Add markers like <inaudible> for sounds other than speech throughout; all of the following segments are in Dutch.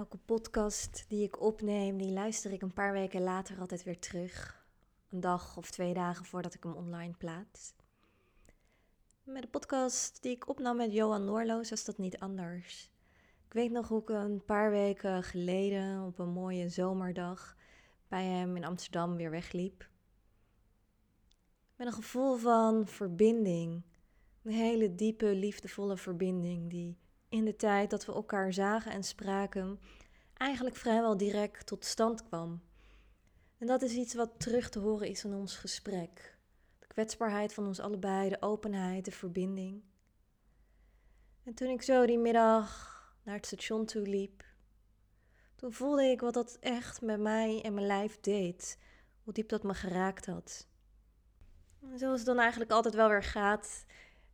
Elke podcast die ik opneem, die luister ik een paar weken later altijd weer terug. Een dag of twee dagen voordat ik hem online plaats. Met de podcast die ik opnam met Johan Noorloos was dat niet anders. Ik weet nog hoe ik een paar weken geleden op een mooie zomerdag bij hem in Amsterdam weer wegliep. Met een gevoel van verbinding. Een hele diepe, liefdevolle verbinding die in de tijd dat we elkaar zagen en spraken eigenlijk vrijwel direct tot stand kwam. En dat is iets wat terug te horen is in ons gesprek. De kwetsbaarheid van ons allebei, de openheid, de verbinding. En toen ik zo die middag naar het station toe liep, toen voelde ik wat dat echt met mij en mijn lijf deed. Hoe diep dat me geraakt had. En zoals het dan eigenlijk altijd wel weer gaat,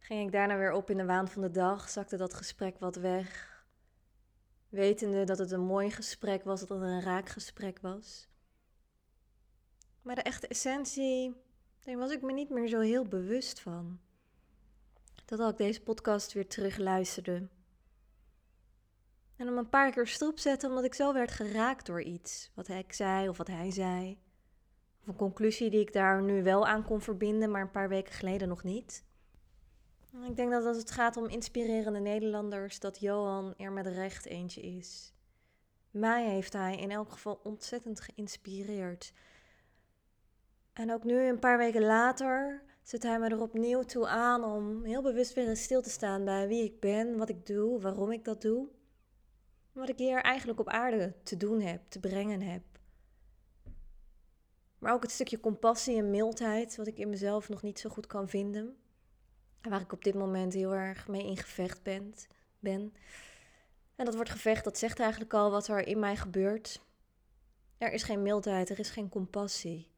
ging ik daarna weer op in de waan van de dag, zakte dat gesprek wat weg. Wetende dat het een mooi gesprek was, dat het een raak gesprek was. Maar de echte essentie, daar was ik me niet meer zo heel bewust van. Totdat ik deze podcast weer terug luisterde. En hem een paar keer stopzetten omdat ik zo werd geraakt door iets. Wat ik zei of wat hij zei. Of een conclusie die ik daar nu wel aan kon verbinden, maar een paar weken geleden nog niet. Ik denk dat als het gaat om inspirerende Nederlanders, dat Johan er met recht eentje is. Mij heeft hij in elk geval ontzettend geïnspireerd. En ook nu, een paar weken later, zet hij me er opnieuw toe aan om heel bewust weer in stil te staan bij wie ik ben, wat ik doe, waarom ik dat doe. Wat ik hier eigenlijk op aarde te doen heb, te brengen heb. Maar ook het stukje compassie en mildheid, wat ik in mezelf nog niet zo goed kan vinden. Waar ik op dit moment heel erg mee in gevecht ben. ben. En dat wordt gevecht, dat zegt eigenlijk al wat er in mij gebeurt. Er is geen mildheid, er is geen compassie.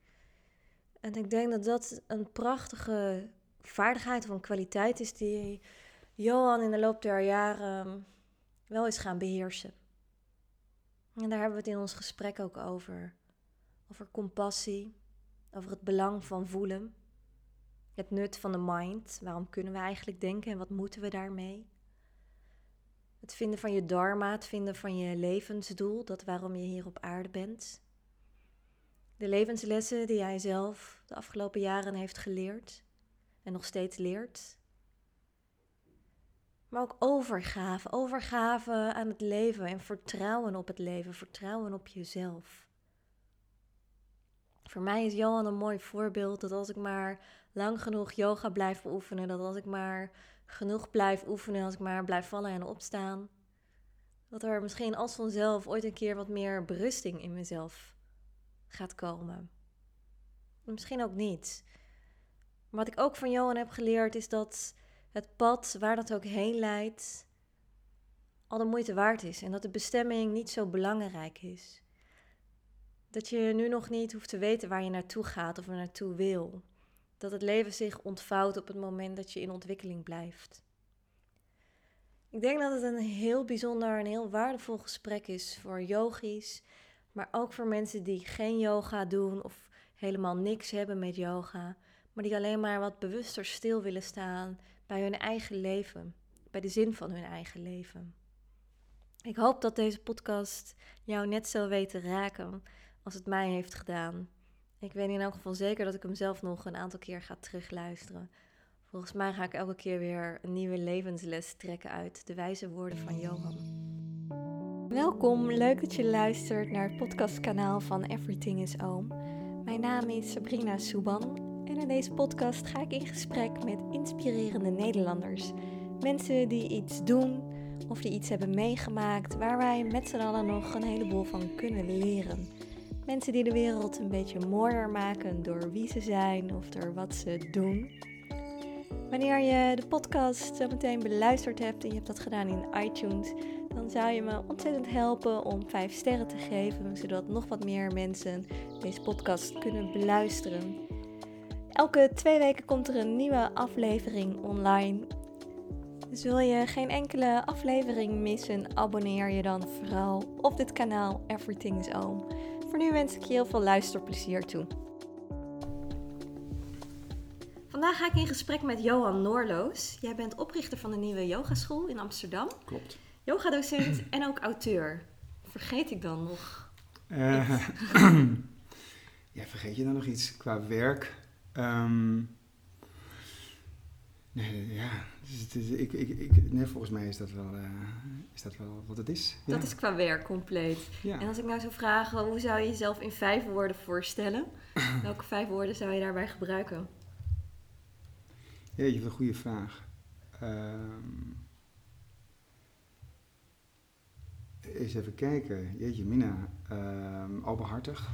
En ik denk dat dat een prachtige vaardigheid of een kwaliteit is die Johan in de loop der jaren wel is gaan beheersen. En daar hebben we het in ons gesprek ook over. Over compassie, over het belang van voelen. Het nut van de mind. Waarom kunnen we eigenlijk denken en wat moeten we daarmee? Het vinden van je dharma, het vinden van je levensdoel, dat waarom je hier op aarde bent. De levenslessen die hij zelf de afgelopen jaren heeft geleerd en nog steeds leert. Maar ook overgave, overgave aan het leven en vertrouwen op het leven, vertrouwen op jezelf. Voor mij is Johan een mooi voorbeeld dat als ik maar lang genoeg yoga blijf oefenen, dat als ik maar genoeg blijf oefenen, als ik maar blijf vallen en opstaan, dat er misschien als vanzelf ooit een keer wat meer berusting in mezelf gaat komen. Misschien ook niet. Maar wat ik ook van Johan heb geleerd is dat het pad, waar dat ook heen leidt, al de moeite waard is en dat de bestemming niet zo belangrijk is. Dat je nu nog niet hoeft te weten waar je naartoe gaat of er naartoe wil. Dat het leven zich ontvouwt op het moment dat je in ontwikkeling blijft. Ik denk dat het een heel bijzonder en heel waardevol gesprek is voor yogis, maar ook voor mensen die geen yoga doen of helemaal niks hebben met yoga, maar die alleen maar wat bewuster stil willen staan bij hun eigen leven, bij de zin van hun eigen leven. Ik hoop dat deze podcast jou net zo weet te raken als het mij heeft gedaan. Ik weet in elk geval zeker dat ik hem zelf nog een aantal keer ga terugluisteren. Volgens mij ga ik elke keer weer een nieuwe levensles trekken uit de wijze woorden van Johan. Welkom, leuk dat je luistert naar het podcastkanaal van Everything is Oom. Mijn naam is Sabrina Souban en in deze podcast ga ik in gesprek met inspirerende Nederlanders. Mensen die iets doen of die iets hebben meegemaakt waar wij met z'n allen nog een heleboel van kunnen leren. Mensen die de wereld een beetje mooier maken door wie ze zijn of door wat ze doen. Wanneer je de podcast zo meteen beluisterd hebt en je hebt dat gedaan in iTunes, dan zou je me ontzettend helpen om 5 sterren te geven, zodat nog wat meer mensen deze podcast kunnen beluisteren. Elke twee weken komt er een nieuwe aflevering online. Dus wil je geen enkele aflevering missen, abonneer je dan vooral op dit kanaal Everything is Oom. Voor nu wens ik je heel veel luisterplezier toe. Vandaag ga ik in gesprek met Johan Noorloos. Jij bent oprichter van de nieuwe yogaschool in Amsterdam. Klopt. Yogadocent <clears throat> en ook auteur. vergeet ik dan nog? Uh, <clears throat> ja, vergeet je dan nog iets qua werk? Um, nee, ja. Dus het is, ik, ik, ik, nee, volgens mij is dat wel, uh, is dat wel wat het is. Dat is qua werk compleet. Ja. En als ik nou zou vragen, hoe zou je jezelf in vijf woorden voorstellen? <laughs> Welke vijf woorden zou je daarbij gebruiken? Jeetje, wat een goede vraag. Um, eens even kijken. Jeetje, Mina. Um, openhartig.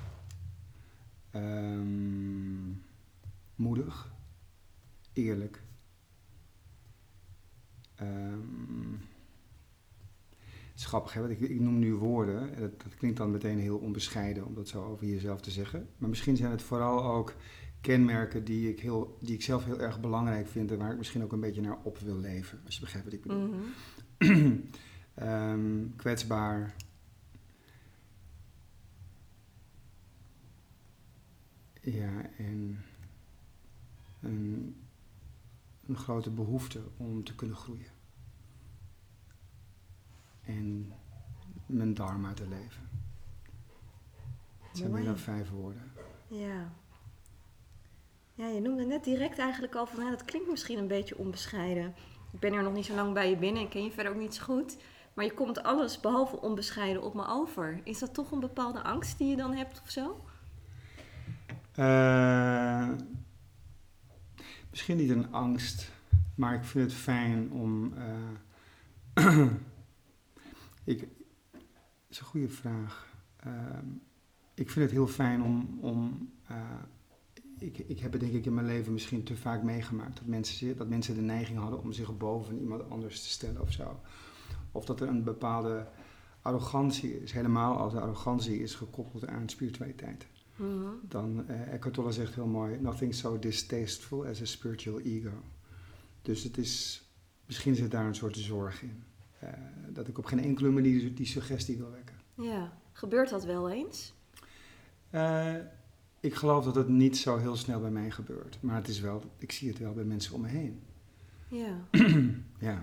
Um, moedig. Eerlijk. Um, het is grappig, hè? Want ik, ik noem nu woorden. Dat, dat, klinkt dan meteen heel onbescheiden om dat zo over jezelf te zeggen. Maar misschien zijn het vooral ook kenmerken die ik, heel, die ik zelf heel erg belangrijk vind en waar ik misschien ook een beetje naar op wil leven. Als je begrijpt wat ik bedoel. Mm um, <clears throat> kwetsbaar. Ja, en een, een grote behoefte om te kunnen groeien. En mijn dharma te leven. Het zijn meer dan vijf woorden. Ja. Ja, je noemde net direct eigenlijk al van, nou, dat klinkt misschien een beetje onbescheiden. Ik ben er nog niet zo lang bij je binnen, ik ken je verder ook niet zo goed. Maar je komt alles behalve onbescheiden op me over. Is dat toch een bepaalde angst die je dan hebt of zo? Uh, misschien niet een angst, maar ik vind het fijn om. Uh, <clears throat> ik, dat is een goede vraag. Uh, ik vind het heel fijn om. om ik, ik heb het denk ik in mijn leven misschien te vaak meegemaakt dat mensen, dat mensen de neiging hadden om zich boven iemand anders te stellen of zo. Of dat er een bepaalde arrogantie is, helemaal als de arrogantie is gekoppeld aan spiritualiteit. Mhm. Dan, uh, Eckhart Tolle zegt heel mooi, nothing so distasteful as a spiritual ego. Dus het is, misschien zit daar een soort zorg in. Uh, dat ik op geen enkele manier die suggestie wil wekken. Ja, gebeurt dat wel eens? Uh, ik geloof dat het niet zo heel snel bij mij gebeurt. Maar het is wel, ik zie het wel bij mensen om me heen. Ja. <clears throat> ja.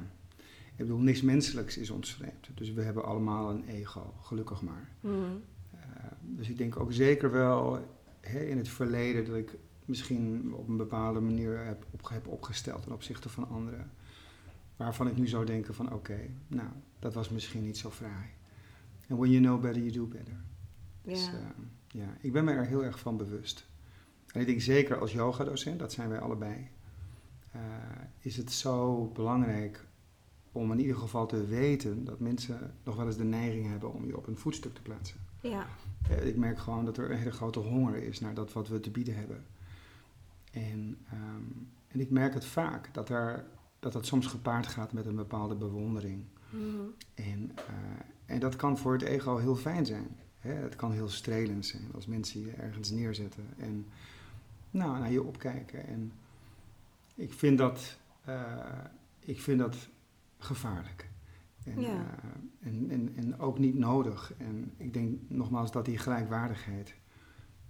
Ik bedoel, niks menselijks is ons vreemd. Dus we hebben allemaal een ego, gelukkig maar. Mm. Uh, dus ik denk ook zeker wel hè, in het verleden dat ik misschien op een bepaalde manier heb, op, heb opgesteld ten opzichte van anderen. Waarvan ik nu zou denken van oké, nou, dat was misschien niet zo fraai. En when you know better, you do better. Ja. Dus, uh, ja, ik ben me er heel erg van bewust. En ik denk zeker als yogadocent, dat zijn wij allebei, uh, is het zo belangrijk om in ieder geval te weten dat mensen nog wel eens de neiging hebben om je op een voetstuk te plaatsen. Ja. Uh, ik merk gewoon dat er een hele grote honger is naar dat wat we te bieden hebben. En, um, en ik merk het vaak, dat, er, dat dat soms gepaard gaat met een bepaalde bewondering. Mm -hmm. en, uh, en dat kan voor het ego heel fijn zijn. Hè, het kan heel strelend zijn als mensen je ergens neerzetten en nou, naar je opkijken. En ik vind dat, uh, ik vind dat gevaarlijk. En, ja. uh, en, en, en ook niet nodig. En ik denk nogmaals dat die gelijkwaardigheid,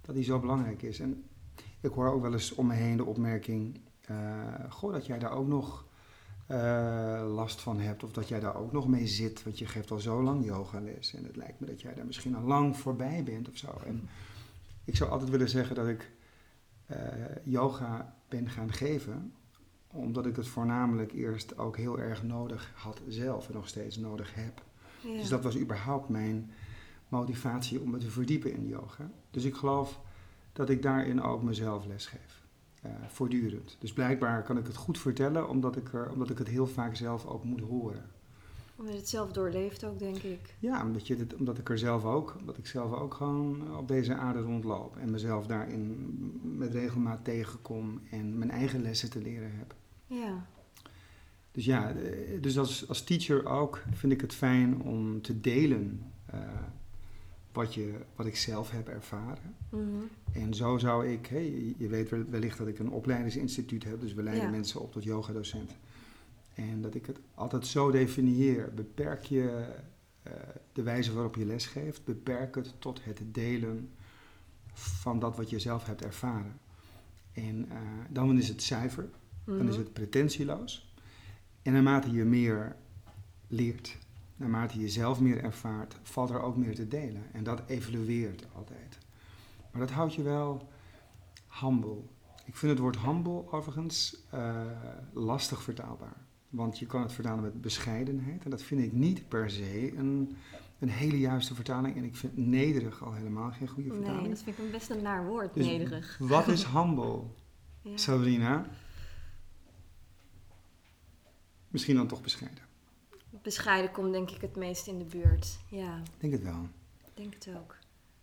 dat die zo belangrijk is. En ik hoor ook wel eens om me heen de opmerking, uh, goh, dat jij daar ook nog uh, last van hebt of dat jij daar ook nog mee zit. Want je geeft al zo lang yogales en het lijkt me dat jij daar misschien al lang voorbij bent of zo. En ik zou altijd willen zeggen dat ik uh, yoga ben gaan geven omdat ik het voornamelijk eerst ook heel erg nodig had zelf en nog steeds nodig heb. Ja. Dus dat was überhaupt mijn motivatie om me te verdiepen in yoga. Dus ik geloof dat ik daarin ook mezelf lesgeef. Uh, voortdurend. Dus blijkbaar kan ik het goed vertellen, omdat ik, er, omdat ik het heel vaak zelf ook moet horen. Omdat je het zelf doorleeft ook, denk ik. Ja, omdat, je dit, omdat ik er zelf ook, omdat ik zelf ook gewoon op deze aarde rondloop. En mezelf daarin met regelmaat tegenkom en mijn eigen lessen te leren heb. Ja. Dus ja, eh, dus als, als teacher ook vind ik het fijn om te delen uh, wat, je, wat ik zelf heb ervaren. Mm -hmm. En zo zou ik, hey, je weet wellicht dat ik een opleidingsinstituut heb, dus we leiden ja. mensen op tot yogadocent. En dat ik het altijd zo definieer. Beperk je uh, de wijze waarop je les geeft, beperk het tot het delen van dat wat je zelf hebt ervaren. En uh, dan is het zuiver, mm -hmm. dan is het pretentieloos. En naarmate je meer leert, naarmate je zelf meer ervaart, valt er ook meer te delen. En dat evolueert altijd. Maar dat houdt je wel humble. Ik vind het woord humble overigens uh, lastig vertaalbaar. Want je kan het vertalen met bescheidenheid. En dat vind ik niet per se een, een hele juiste vertaling. En ik vind nederig al helemaal geen goede vertaling. Nee, dat vind ik best een naar woord, dus nederig. Wat is <laughs> humble, ja. Sabrina? Misschien dan toch bescheiden. Bescheiden komt denk ik het meest in de buurt, ja. Ik denk het wel. Ik denk het ook,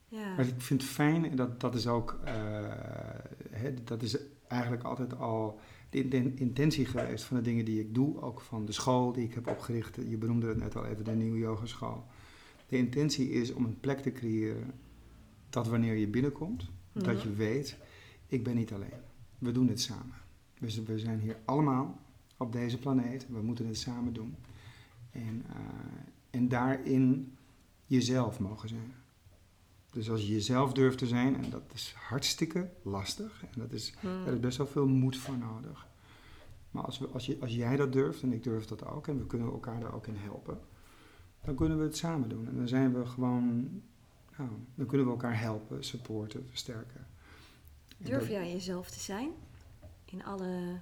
ja. Maar ik vind het fijn, en dat, dat is ook, uh, dat is eigenlijk altijd al de intentie geweest van de dingen die ik doe, ook van de school die ik heb opgericht. Je benoemde het net al even, de nieuwe yogaschool. De intentie is om een plek te creëren dat wanneer je binnenkomt, dat mhm. je weet, ik ben niet alleen. We doen het samen. Dus we zijn hier allemaal op deze planeet. We moeten het samen doen. En, uh, en daarin jezelf mogen zijn. Dus als je jezelf durft te zijn, en dat is hartstikke lastig, en dat is, hmm. er is best wel veel moed voor nodig. Maar als, we, als, je, als jij dat durft, en ik durf dat ook, en we kunnen elkaar daar ook in helpen, dan kunnen we het samen doen. En dan zijn we gewoon, nou, dan kunnen we elkaar helpen, supporten, versterken. Durf jij jezelf te zijn? In alle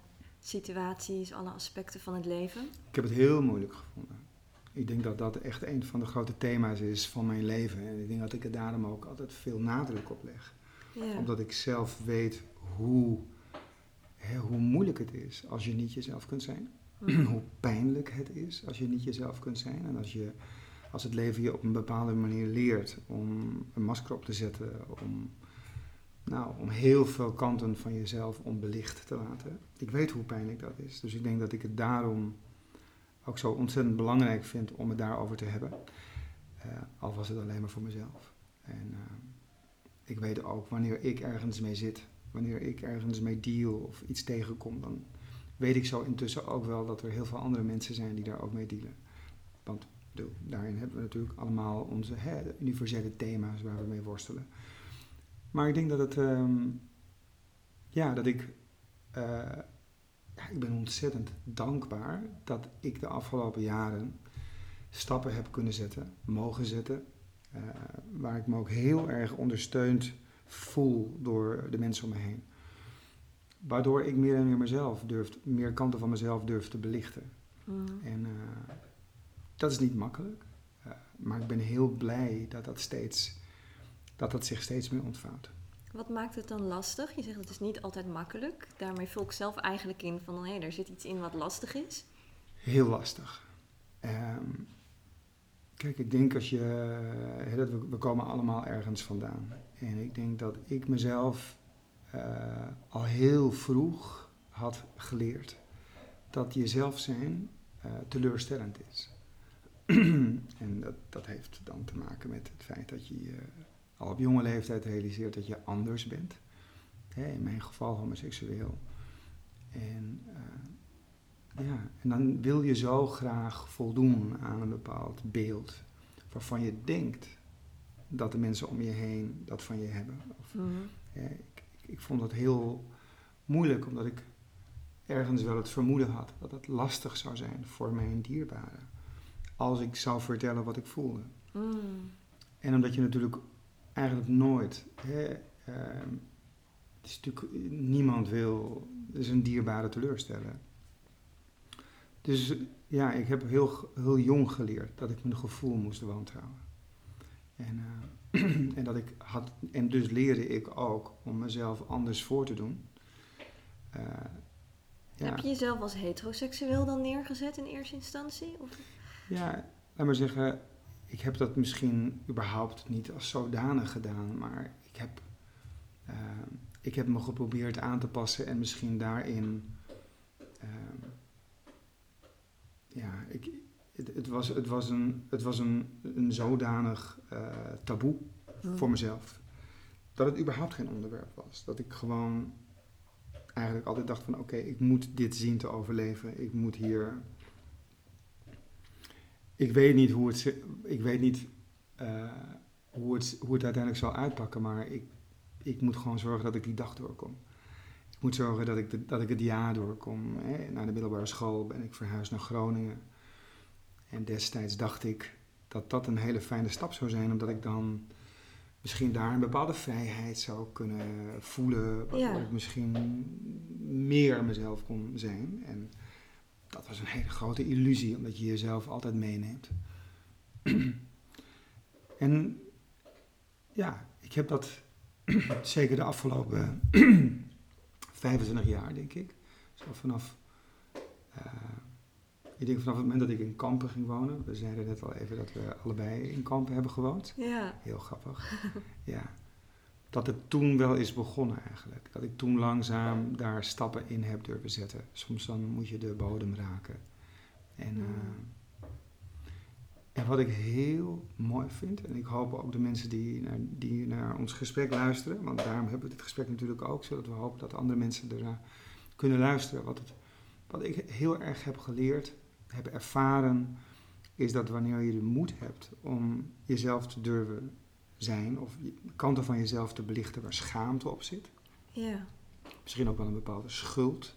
situaties, alle aspecten van het leven? Ik heb het heel moeilijk gevonden. Ik denk dat dat echt een van de grote thema's is van mijn leven. En ik denk dat ik er daarom ook altijd veel nadruk op leg. Ja. Omdat ik zelf weet hoe, hè, hoe moeilijk het is als je niet jezelf kunt zijn. Mm. <clears throat> hoe pijnlijk het is als je niet jezelf kunt zijn. En als, je, als het leven je op een bepaalde manier leert om een masker op te zetten, om nou, om heel veel kanten van jezelf onbelicht te laten. Ik weet hoe pijnlijk dat is. Dus ik denk dat ik het daarom ook zo ontzettend belangrijk vind om het daarover te hebben. Uh, al was het alleen maar voor mezelf. En uh, ik weet ook wanneer ik ergens mee zit, wanneer ik ergens mee deal of iets tegenkom, dan weet ik zo intussen ook wel dat er heel veel andere mensen zijn die daar ook mee dealen. Want daarin hebben we natuurlijk allemaal onze universele thema's waar we mee worstelen. Maar ik denk dat het, ehm, ja, dat ik, uh, ja, ik ben ontzettend dankbaar dat ik de afgelopen jaren stappen heb kunnen zetten, mogen zetten, uh, waar ik me ook heel erg ondersteund voel door de mensen om me heen. Waardoor ik meer en meer mezelf durf, meer kanten van mezelf durf te belichten. Mm. En uh, dat is niet makkelijk, maar ik ben heel blij dat dat steeds dat dat zich steeds meer ontvouwt. Wat maakt het dan lastig? Je zegt het is niet altijd makkelijk. Daarmee vul ik zelf eigenlijk in van hé, hey, er zit iets in wat lastig is. Heel lastig. Ehm, kijk, ik denk als je. we, we, komen allemaal ergens vandaan. En ik denk dat ik mezelf uh, al heel vroeg had geleerd dat jezelf zijn uh, teleurstellend is. <clears throat> en dat, dat heeft dan te maken met het feit dat je al op jonge leeftijd realiseert dat je anders bent. In mijn geval homoseksueel. En, uh, ja, en dan wil je zo graag voldoen aan een bepaald beeld waarvan je denkt dat de mensen om je heen dat van je hebben. Of, mhm. ik, ik, vond dat heel moeilijk, omdat ik ergens wel het vermoeden had dat het lastig zou zijn voor mijn dierbaren. Als ik zou vertellen wat ik voelde. Mm. En omdat je natuurlijk eigenlijk nooit. Hè, ehm, het is natuurlijk, niemand wil een dierbare teleurstellen. Dus ja, ik heb heel, heel jong geleerd dat ik mijn gevoel moest wantrouwen. En, uh, <clears throat> en, dat ik had, en dus leerde ik ook om mezelf anders voor te doen. Uh, ja. Heb je jezelf als heteroseksueel dan neergezet in eerste instantie? Of? Ja, laat maar zeggen, ik heb dat misschien überhaupt niet als zodanig gedaan, maar ik heb, uh, ik heb me geprobeerd aan te passen en misschien daarin. Uh, ja, ik, het, het, was, het was, een, het was een, een zodanig uh, taboe hmm. voor mezelf. Dat het überhaupt geen onderwerp was. Dat ik gewoon eigenlijk altijd dacht van oké, ik moet dit zien te overleven. Ik moet hier ik weet niet hoe het, ik weet niet, uh, hoe het, hoe het uiteindelijk zal uitpakken, maar ik, ik moet gewoon zorgen dat ik die dag doorkom. Ik moet zorgen dat ik, de, dat ik het jaar doorkom. Hè. Na de middelbare school ben ik verhuisd naar Groningen. En destijds dacht ik dat dat een hele fijne stap zou zijn, omdat ik dan misschien daar een bepaalde vrijheid zou kunnen voelen, waardoor Ja. ik misschien meer mezelf kon zijn. En dat was een hele grote illusie, omdat je jezelf altijd meeneemt. <clears throat> en ja, ik heb dat <clears throat> zeker de afgelopen <clears throat> 25 jaar, denk ik. Zo vanaf, eh, ik denk vanaf het moment dat ik in Kampen ging wonen. We zeiden net al even dat we allebei in Kampen hebben gewoond. Ja. Heel grappig. <laughs> ja. Dat het toen wel is begonnen eigenlijk. Dat ik toen langzaam daar stappen in heb durven zetten. Soms dan moet je de bodem raken. En, Mm. eh, en wat ik heel mooi vind, en ik hoop ook de mensen die naar, die naar ons gesprek luisteren, want daarom hebben we dit gesprek natuurlijk ook, zodat we hopen dat andere mensen ernaar kunnen luisteren. Wat, het, wat ik heel erg heb geleerd, heb ervaren, is dat wanneer je de moed hebt om jezelf te durven zijn, of kanten van jezelf te belichten waar schaamte op zit, Ja. misschien ook wel een bepaalde schuld,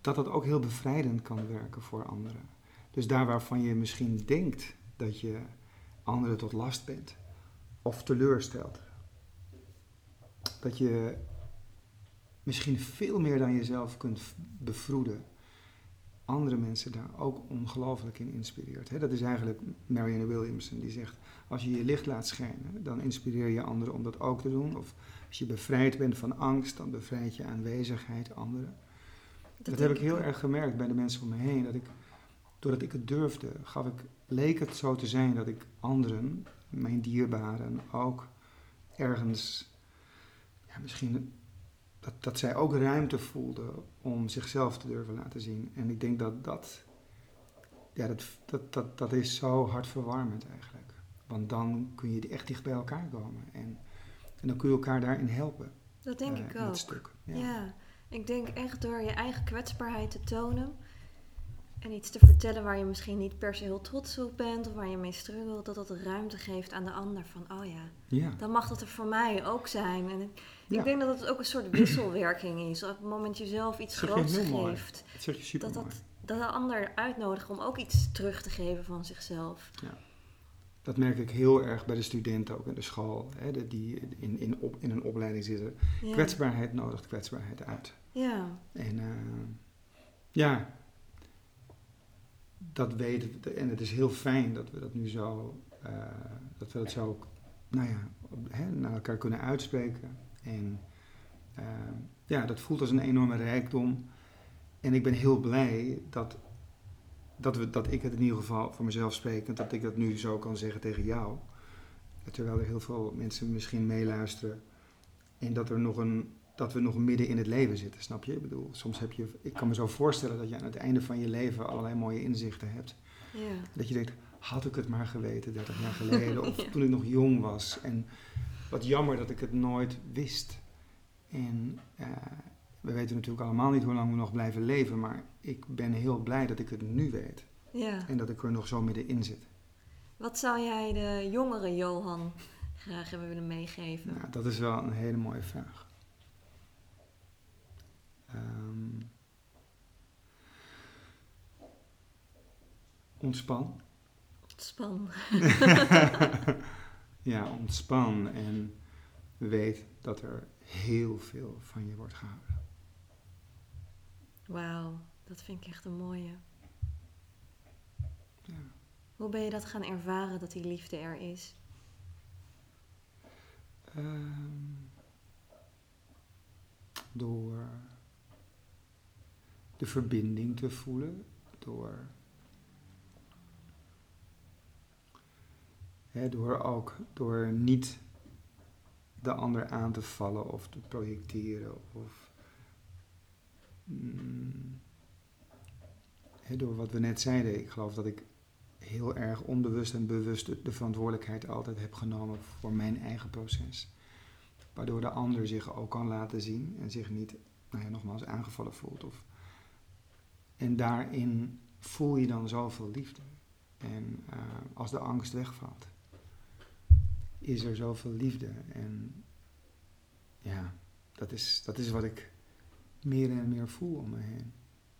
dat dat ook heel bevrijdend kan werken voor anderen. Dus daar waarvan je misschien denkt dat je anderen tot last bent of teleurstelt, dat je misschien veel meer dan jezelf kunt bevroeden, andere mensen daar ook ongelooflijk in inspireert. Dat is eigenlijk Marianne Williamson die zegt, als je je licht laat schijnen, dan inspireer je anderen om dat ook te doen. Of als je bevrijd bent van angst, dan bevrijd je aanwezigheid anderen. Dat, heb ik heel erg gemerkt bij de mensen om me heen. Dat ik, doordat ik het durfde, gaf ik, leek het zo te zijn dat ik anderen, mijn dierbaren, ook ergens, ja, misschien dat, dat zij ook ruimte voelden om zichzelf te durven laten zien. En ik denk dat dat, ja, dat, dat, dat, dat is zo hartverwarmend eigenlijk. Want dan kun je echt dicht bij elkaar komen. En, en dan kun je elkaar daarin helpen. Dat denk eh, ik ook. het stuk. Ja. Ja. ik denk echt door je eigen kwetsbaarheid te tonen en iets te vertellen waar je misschien niet per se heel trots op bent of waar je mee struggelt, dat dat ruimte geeft aan de ander van, oh ja, Ja. dan mag dat er voor mij ook zijn. En ik, Ja. denk dat het ook een soort wisselwerking is. Op het moment je zelf iets groots geeft, Dat dat, dat, dat de ander uitnodigt om ook iets terug te geven van zichzelf. Dat merk ik heel erg bij de studenten ook in de school, hè, die in, in, op, in een opleiding zitten. Ja. Kwetsbaarheid nodigt kwetsbaarheid uit. Ja, En eh, ja, dat weten we. En het is heel fijn dat we dat nu zo, eh, dat we dat zo, nou ja, hè, naar elkaar kunnen uitspreken. En eh, ja, dat voelt als een enorme rijkdom. En ik ben heel blij dat, dat, we, dat ik het in ieder geval voor mezelf sprekend, dat ik dat nu zo kan zeggen tegen jou. Terwijl er heel veel mensen misschien meeluisteren. En dat, er nog een, dat we nog midden in het leven zitten, snap je? Ik bedoel, soms heb je, ik kan me zo voorstellen dat je aan het einde van je leven allerlei mooie inzichten hebt. ja. Dat je denkt, had ik het maar geweten 30 jaar <laughs> geleden of Ja. toen ik nog jong was. En wat jammer dat ik het nooit wist. En eh, we weten natuurlijk allemaal niet hoe lang we nog blijven leven, maar ik ben heel blij dat ik het nu weet. ja. En dat ik er nog zo middenin zit. Wat zou jij de jongere Johan graag hebben willen meegeven? Nou, dat is wel een hele mooie vraag. Ehm, ontspan. Span. <laughs> ja, ontspan en weet dat er heel veel van je wordt gehouden. Wauw, dat vind ik echt een mooie. Ja. Hoe ben je dat gaan ervaren dat die liefde er is? Ehm, door de verbinding te voelen, door, hè, door ook door niet de ander aan te vallen of te projecteren of mm, hè, door wat we net zeiden. Ik geloof dat ik heel erg onbewust en bewust de, de verantwoordelijkheid altijd heb genomen voor mijn eigen proces. Waardoor de ander zich ook kan laten zien en zich niet, nou ja, nogmaals, aangevallen voelt. Of, en daarin voel je dan zoveel liefde. En eh, als de angst wegvalt, is er zoveel liefde. En ja, dat is, dat is wat ik meer en meer voel om me heen.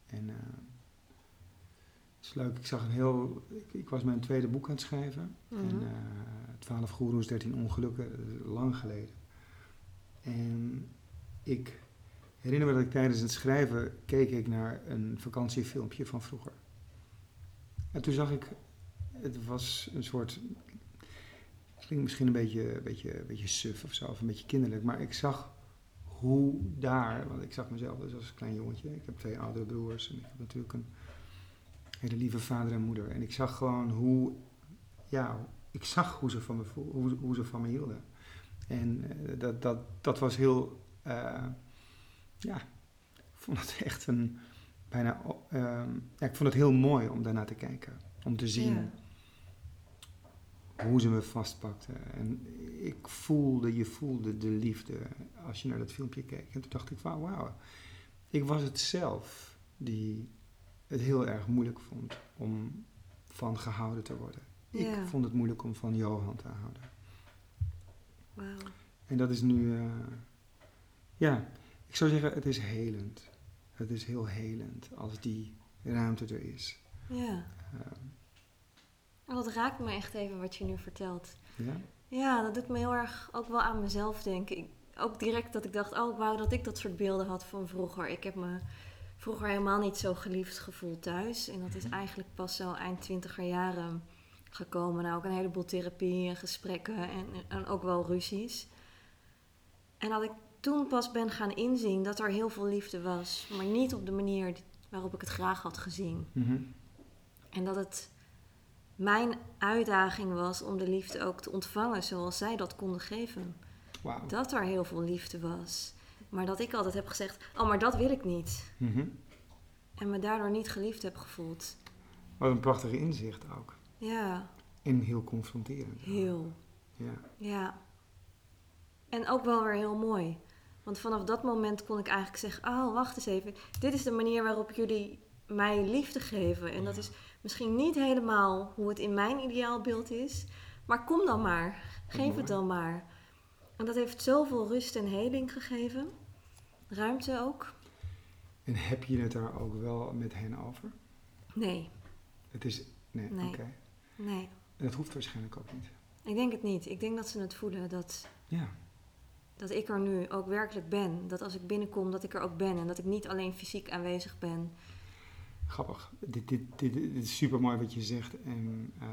En eh, Het is leuk, ik zag een heel... Ik, ik was mijn tweede boek aan het schrijven. Mhm. En eh 12 goeroes, 13 ongelukken, dat is lang geleden. En ik herinner me dat ik tijdens het schrijven keek ik naar een vakantiefilmpje van vroeger. En toen zag ik, het was een soort, klinkt misschien een beetje, beetje, beetje suf of zo, of een beetje kinderlijk, maar ik zag hoe daar, want ik zag mezelf dus als klein jongetje, ik heb twee oudere broers en ik heb natuurlijk een hele lieve vader en moeder. En ik zag gewoon hoe, ja, ik zag hoe ze van me, hoe, hoe ze van me hielden. En eh, dat, dat, dat was heel, eh, ja, ik vond het echt een, bijna, eh, ja, ik vond het heel mooi om daarnaar te kijken. Om te zien Ja. hoe ze me vastpakte. En ik voelde, je voelde de liefde als je naar dat filmpje keek. En toen dacht ik, wauw, wauw. Ik was het zelf die het heel erg moeilijk vond om van gehouden te worden. Ja. Ik vond het moeilijk om van Johan te houden. Wauw. En dat is nu, eh, ja, ik zou zeggen, het is helend. Het is heel helend als die ruimte er is. Ja. Oh, dat raakt me echt even wat je nu vertelt. ja? Ja, dat doet me heel erg ook wel aan mezelf denken. Ik, ook direct dat ik dacht, oh, ik wou dat ik dat soort beelden had van vroeger. Ik heb me vroeger helemaal niet zo geliefd gevoeld thuis. En dat is eigenlijk pas zo eind twintiger jaren gekomen. Nou, ook een heleboel therapie en gesprekken en, en ook wel ruzies. En dat ik toen pas ben gaan inzien dat er heel veel liefde was. Maar niet op de manier waarop ik het graag had gezien. Mhm. En dat het mijn uitdaging was om de liefde ook te ontvangen zoals zij dat konden geven. Dat er heel veel liefde was. Maar dat ik altijd heb gezegd: Oh, maar dat wil ik niet. Mhm. En me daardoor niet geliefd heb gevoeld. Wat een prachtige inzicht ook. Ja, En heel confronterend. heel. Ja. Ja. En ook wel weer heel mooi. Want vanaf dat moment kon ik eigenlijk zeggen: Oh, wacht eens even. Dit is de manier waarop jullie mij liefde geven. En dat is misschien niet helemaal hoe het in mijn ideaalbeeld is. Maar kom dan maar. Geef mooi. het dan maar. En dat heeft zoveel rust en heling gegeven. Ruimte ook. En heb je het daar ook wel met hen over? Nee, Het is, nee, Nee. oké. nee. En dat hoeft waarschijnlijk ook niet. Ik denk het niet. Ik denk dat ze het voelen dat, Ja. Dat ik er nu ook werkelijk ben. Dat als ik binnenkom, dat ik er ook ben. En dat ik niet alleen fysiek aanwezig ben. Grappig. Dit, dit, dit, dit is super mooi wat je zegt. En eh,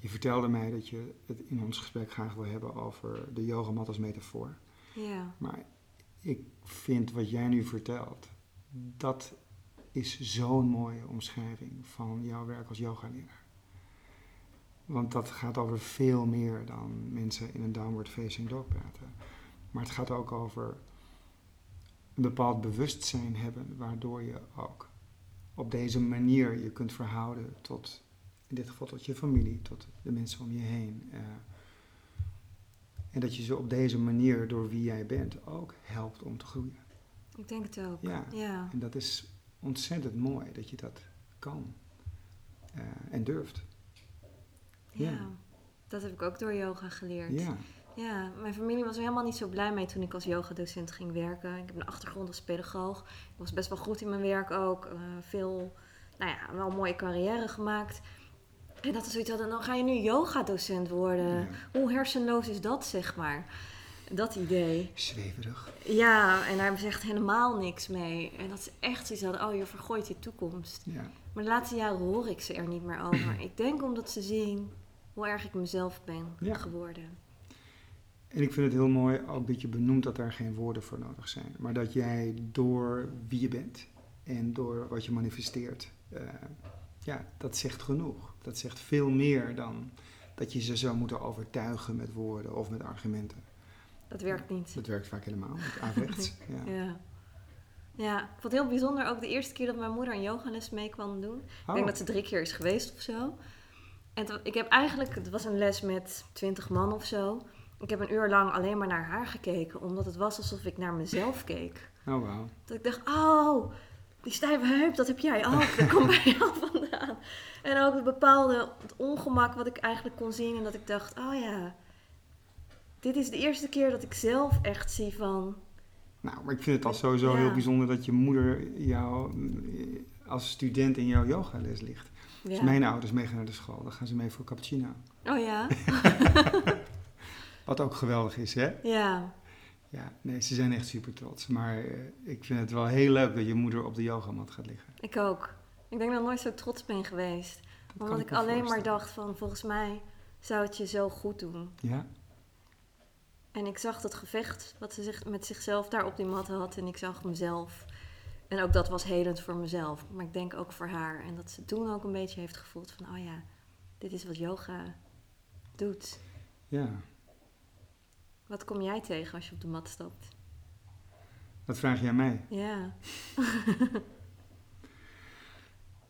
je vertelde mij dat je het in ons gesprek graag wil hebben over de yogamat als metafoor. Ja, Maar ik vind wat jij nu vertelt, dat is zo'n mooie omschrijving van jouw werk als yogaleraar. Want dat gaat over veel meer dan mensen in een downward facing dog praten. Maar het gaat ook over een bepaald bewustzijn hebben, waardoor je ook op deze manier je kunt verhouden tot, in dit geval tot je familie, tot de mensen om je heen. eh, en dat je ze op deze manier, door wie jij bent, ook helpt om te groeien. ik denk het ook. Ja. Ja, En dat is ontzettend mooi dat je dat kan eh, en durft. ja. Ja. Dat heb ik ook door yoga geleerd. Ja, Ja, mijn familie was er helemaal niet zo blij mee toen ik als yogadocent ging werken. Ik heb een achtergrond als pedagoog. Ik was best wel goed in mijn werk ook. eh, veel, nou ja, wel een mooie carrière gemaakt. En dat ze zoiets hadden, dan ga je nu yogadocent worden. Ja. Hoe hersenloos is dat, zeg maar? Dat idee. zweverig. Ja, en daar hebben ze echt helemaal niks mee. En dat ze echt zoiets hadden, oh, je vergooit je toekomst. Ja. Maar de laatste jaren hoor ik ze er niet meer over. Ik denk omdat ze zien hoe erg ik mezelf ben Ja. geworden. En ik vind het heel mooi ook dat je benoemt dat daar geen woorden voor nodig zijn. Maar dat jij door wie je bent en door wat je manifesteert, eh, ja, dat zegt genoeg. Dat zegt veel meer dan dat je ze zou moeten overtuigen met woorden of met argumenten. Dat werkt niet. Dat werkt vaak helemaal, met averechts. <laughs> Ja. Ja. Ja, ik vond het heel bijzonder ook de eerste keer dat mijn moeder een yogales mee kwam doen. Ik Oh, denk dat ze drie keer is geweest of zo. En ik heb eigenlijk, het was een les met twintig man of zo. Ik heb een uur lang alleen maar naar haar gekeken, omdat het was alsof ik naar mezelf keek. oh wauw. Dat ik dacht, oh, die stijve heup, dat heb jij ook. Dat komt bij jou <laughs> vandaan. En ook het bepaalde het ongemak wat ik eigenlijk kon zien. En dat ik dacht, oh ja, dit is de eerste keer dat ik zelf echt zie van... Nou, maar ik vind het al sowieso Ja. heel bijzonder dat je moeder jou als student in jouw yogales ligt. Ja. Als mijn ouders meegaan naar de school, dan gaan ze mee voor cappuccino. Oh ja? <laughs> Wat ook geweldig is, hè? ja. Ja, nee, ze zijn echt super trots. Maar eh, ik vind het wel heel leuk dat je moeder op de yogamat gaat liggen. Ik ook. Ik denk dat ik nooit zo trots ben geweest. Dat Omdat ik alleen maar dacht van, volgens mij zou het je zo goed doen. Ja, En ik zag dat gevecht wat ze zich, met zichzelf daar op die mat had. En ik zag mezelf. En ook dat was helend voor mezelf. Maar ik denk ook voor haar. En dat ze toen ook een beetje heeft gevoeld van... Oh ja, dit is wat yoga doet. ja. Wat kom jij tegen als je op de mat stapt? Dat vraag jij mij. Ja. <laughs>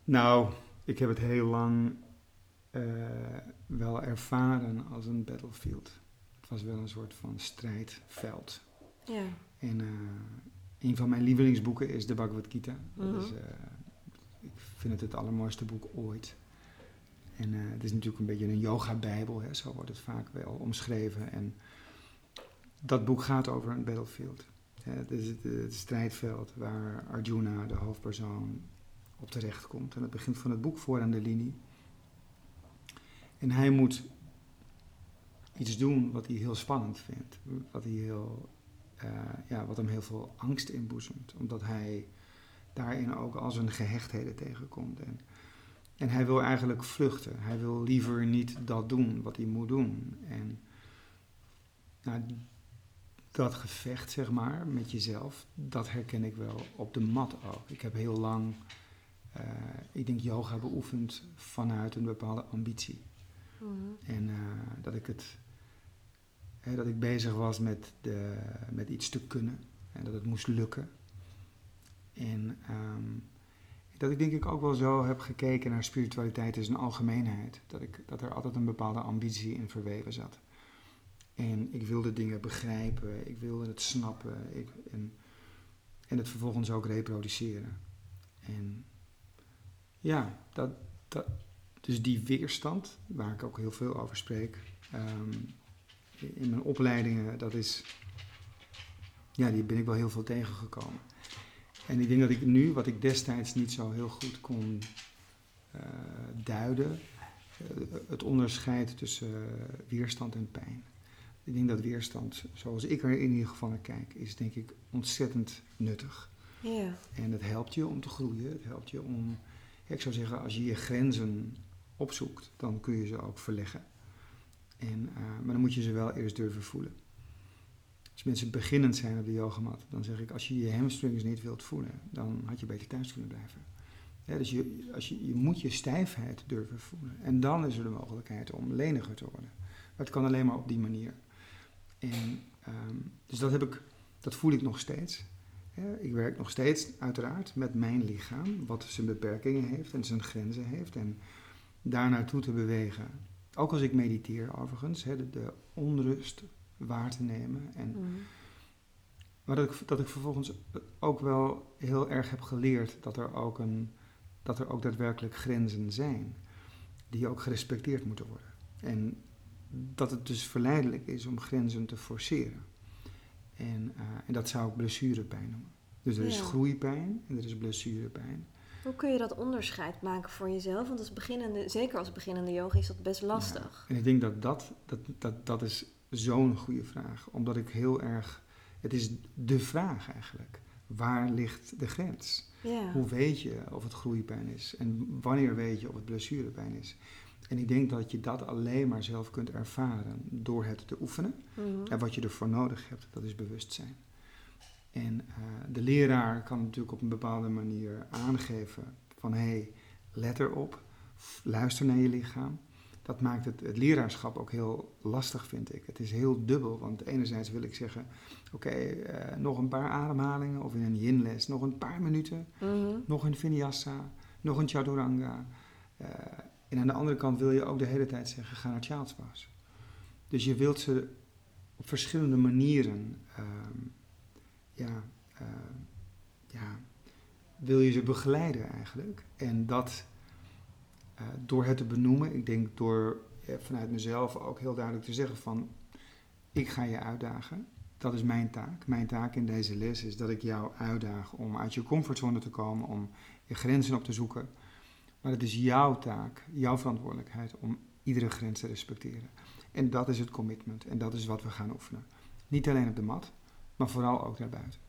Nou, ik heb het heel lang eh, wel ervaren als een battlefield. Het was wel een soort van strijdveld. Ja. En eh, een van mijn lievelingsboeken is de Bhagavad Gita. Dat Mhm. is, eh, ik vind het het allermooiste boek ooit. En het is natuurlijk een beetje een yoga-bijbel, hè, zo wordt het vaak wel omschreven. En dat boek gaat over een battlefield. Het is het, het strijdveld waar Arjuna, de hoofdpersoon, op terecht komt. En het begint van het boek voor aan de linie. En hij moet iets doen wat hij heel spannend vindt. Wat, hij heel, eh, ja, wat hem heel veel angst inboezemt. Omdat hij daarin ook al zijn gehechtheden tegenkomt. En, en hij wil eigenlijk vluchten. Hij wil liever niet dat doen wat hij moet doen. En nou, dat gevecht, zeg maar, met jezelf, dat herken ik wel op de mat ook. Ik heb heel lang, eh, ik denk, yoga beoefend vanuit een bepaalde ambitie. Mhm. En eh, dat ik het, hè, dat ik bezig was met, de, met iets te kunnen en dat het moest lukken. En ehm, dat ik denk ik ook wel zo heb gekeken naar spiritualiteit in zijn algemeenheid. Dat, ik, dat er altijd een bepaalde ambitie in verweven zat. En ik wilde dingen begrijpen, ik wilde het snappen ik, en, en het vervolgens ook reproduceren. En ja, dat, dat, dus die weerstand, waar ik ook heel veel over spreek, ehm, in mijn opleidingen, dat is, ja, die ben ik wel heel veel tegengekomen. En ik denk dat ik nu, wat ik destijds niet zo heel goed kon eh, duiden, eh, het onderscheid tussen weerstand en pijn. Ik denk dat weerstand, zoals ik er in ieder geval naar kijk, is denk ik ontzettend nuttig. Ja. En het helpt je om te groeien. Het helpt je om, ik zou zeggen, als je je grenzen opzoekt, dan kun je ze ook verleggen. En, eh, maar dan moet je ze wel eerst durven voelen. Als mensen beginnend zijn op de yogamat, dan zeg ik, als je je hamstrings niet wilt voelen, dan had je beter thuis kunnen blijven. Ja, dus je, als je, je moet je stijfheid durven voelen. En dan is er de mogelijkheid om leniger te worden. Maar het kan alleen maar op die manier. En, ehm, dus dat, heb ik, dat voel ik nog steeds. Ik werk nog steeds uiteraard met mijn lichaam, wat zijn beperkingen heeft en zijn grenzen heeft. En daar naartoe te bewegen. Ook als ik mediteer overigens, hè, de, de onrust waar te nemen. En, Mhm. maar dat ik, dat ik vervolgens ook wel heel erg heb geleerd dat er ook, een, dat er ook daadwerkelijk grenzen zijn. Die ook gerespecteerd moeten worden. En dat het dus verleidelijk is om grenzen te forceren. En, eh, en dat zou ik blessurepijn noemen. Dus er is groeipijn en er is blessurepijn. Hoe kun je dat onderscheid maken voor jezelf? Want als beginnende, zeker als beginnende yoga is dat best lastig. Ja, en ik denk dat dat, dat, dat, dat is zo'n goede vraag. Omdat ik heel erg... Het is de vraag eigenlijk. Waar ligt de grens? Ja. Hoe weet je of het groeipijn is? En wanneer weet je of het blessurepijn is? En ik denk dat je dat alleen maar zelf kunt ervaren door het te oefenen. Mhm. En wat je ervoor nodig hebt, dat is bewustzijn. En eh, de leraar kan natuurlijk op een bepaalde manier aangeven van hé, hey, let erop, luister naar je lichaam. Dat maakt het, het leraarschap ook heel lastig, vind ik. Het is heel dubbel, want enerzijds wil ik zeggen, oké, eh, nog een paar ademhalingen of in een yin-les, nog een paar minuten, Mhm. nog een vinyasa, nog een chaturanga. Eh, en aan de andere kant wil je ook de hele tijd zeggen, ga naar child's pose. Dus je wilt ze op verschillende manieren, ehm, ja, ehm, ja, wil je ze begeleiden eigenlijk. En dat eh, door het te benoemen, ik denk door eh, vanuit mezelf ook heel duidelijk te zeggen van, ik ga je uitdagen. dat is mijn taak. Mijn taak in deze les is dat ik jou uitdaag om uit je comfortzone te komen, om je grenzen op te zoeken. Maar het is jouw taak, jouw verantwoordelijkheid om iedere grens te respecteren. En dat is het commitment en dat is wat we gaan oefenen. Niet alleen op de mat, maar vooral ook daarbuiten.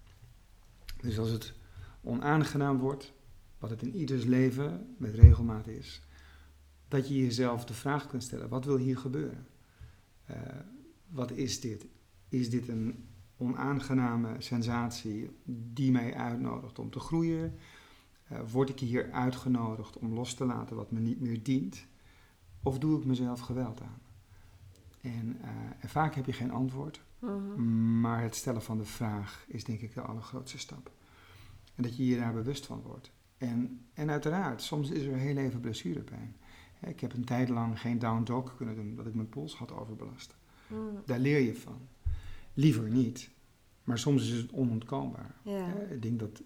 Dus als het onaangenaam wordt, wat het in ieders leven met regelmaat is, dat je jezelf de vraag kunt stellen: wat wil hier gebeuren? Uh, wat is dit? Is dit een onaangename sensatie die mij uitnodigt om te groeien? Uh, word ik hier uitgenodigd om los te laten wat me niet meer dient? Of doe ik mezelf geweld aan? En, uh, en vaak heb je geen antwoord, mhm. maar het stellen van de vraag is denk ik de allergrootste stap. En dat je je daar bewust van wordt. En, en uiteraard, soms is er heel even blessurepijn. Ik heb een tijd lang geen down dog kunnen doen, dat ik mijn pols had overbelast. Mm. Daar leer je van. Liever niet, maar soms is het onontkoombaar. Ik denk dat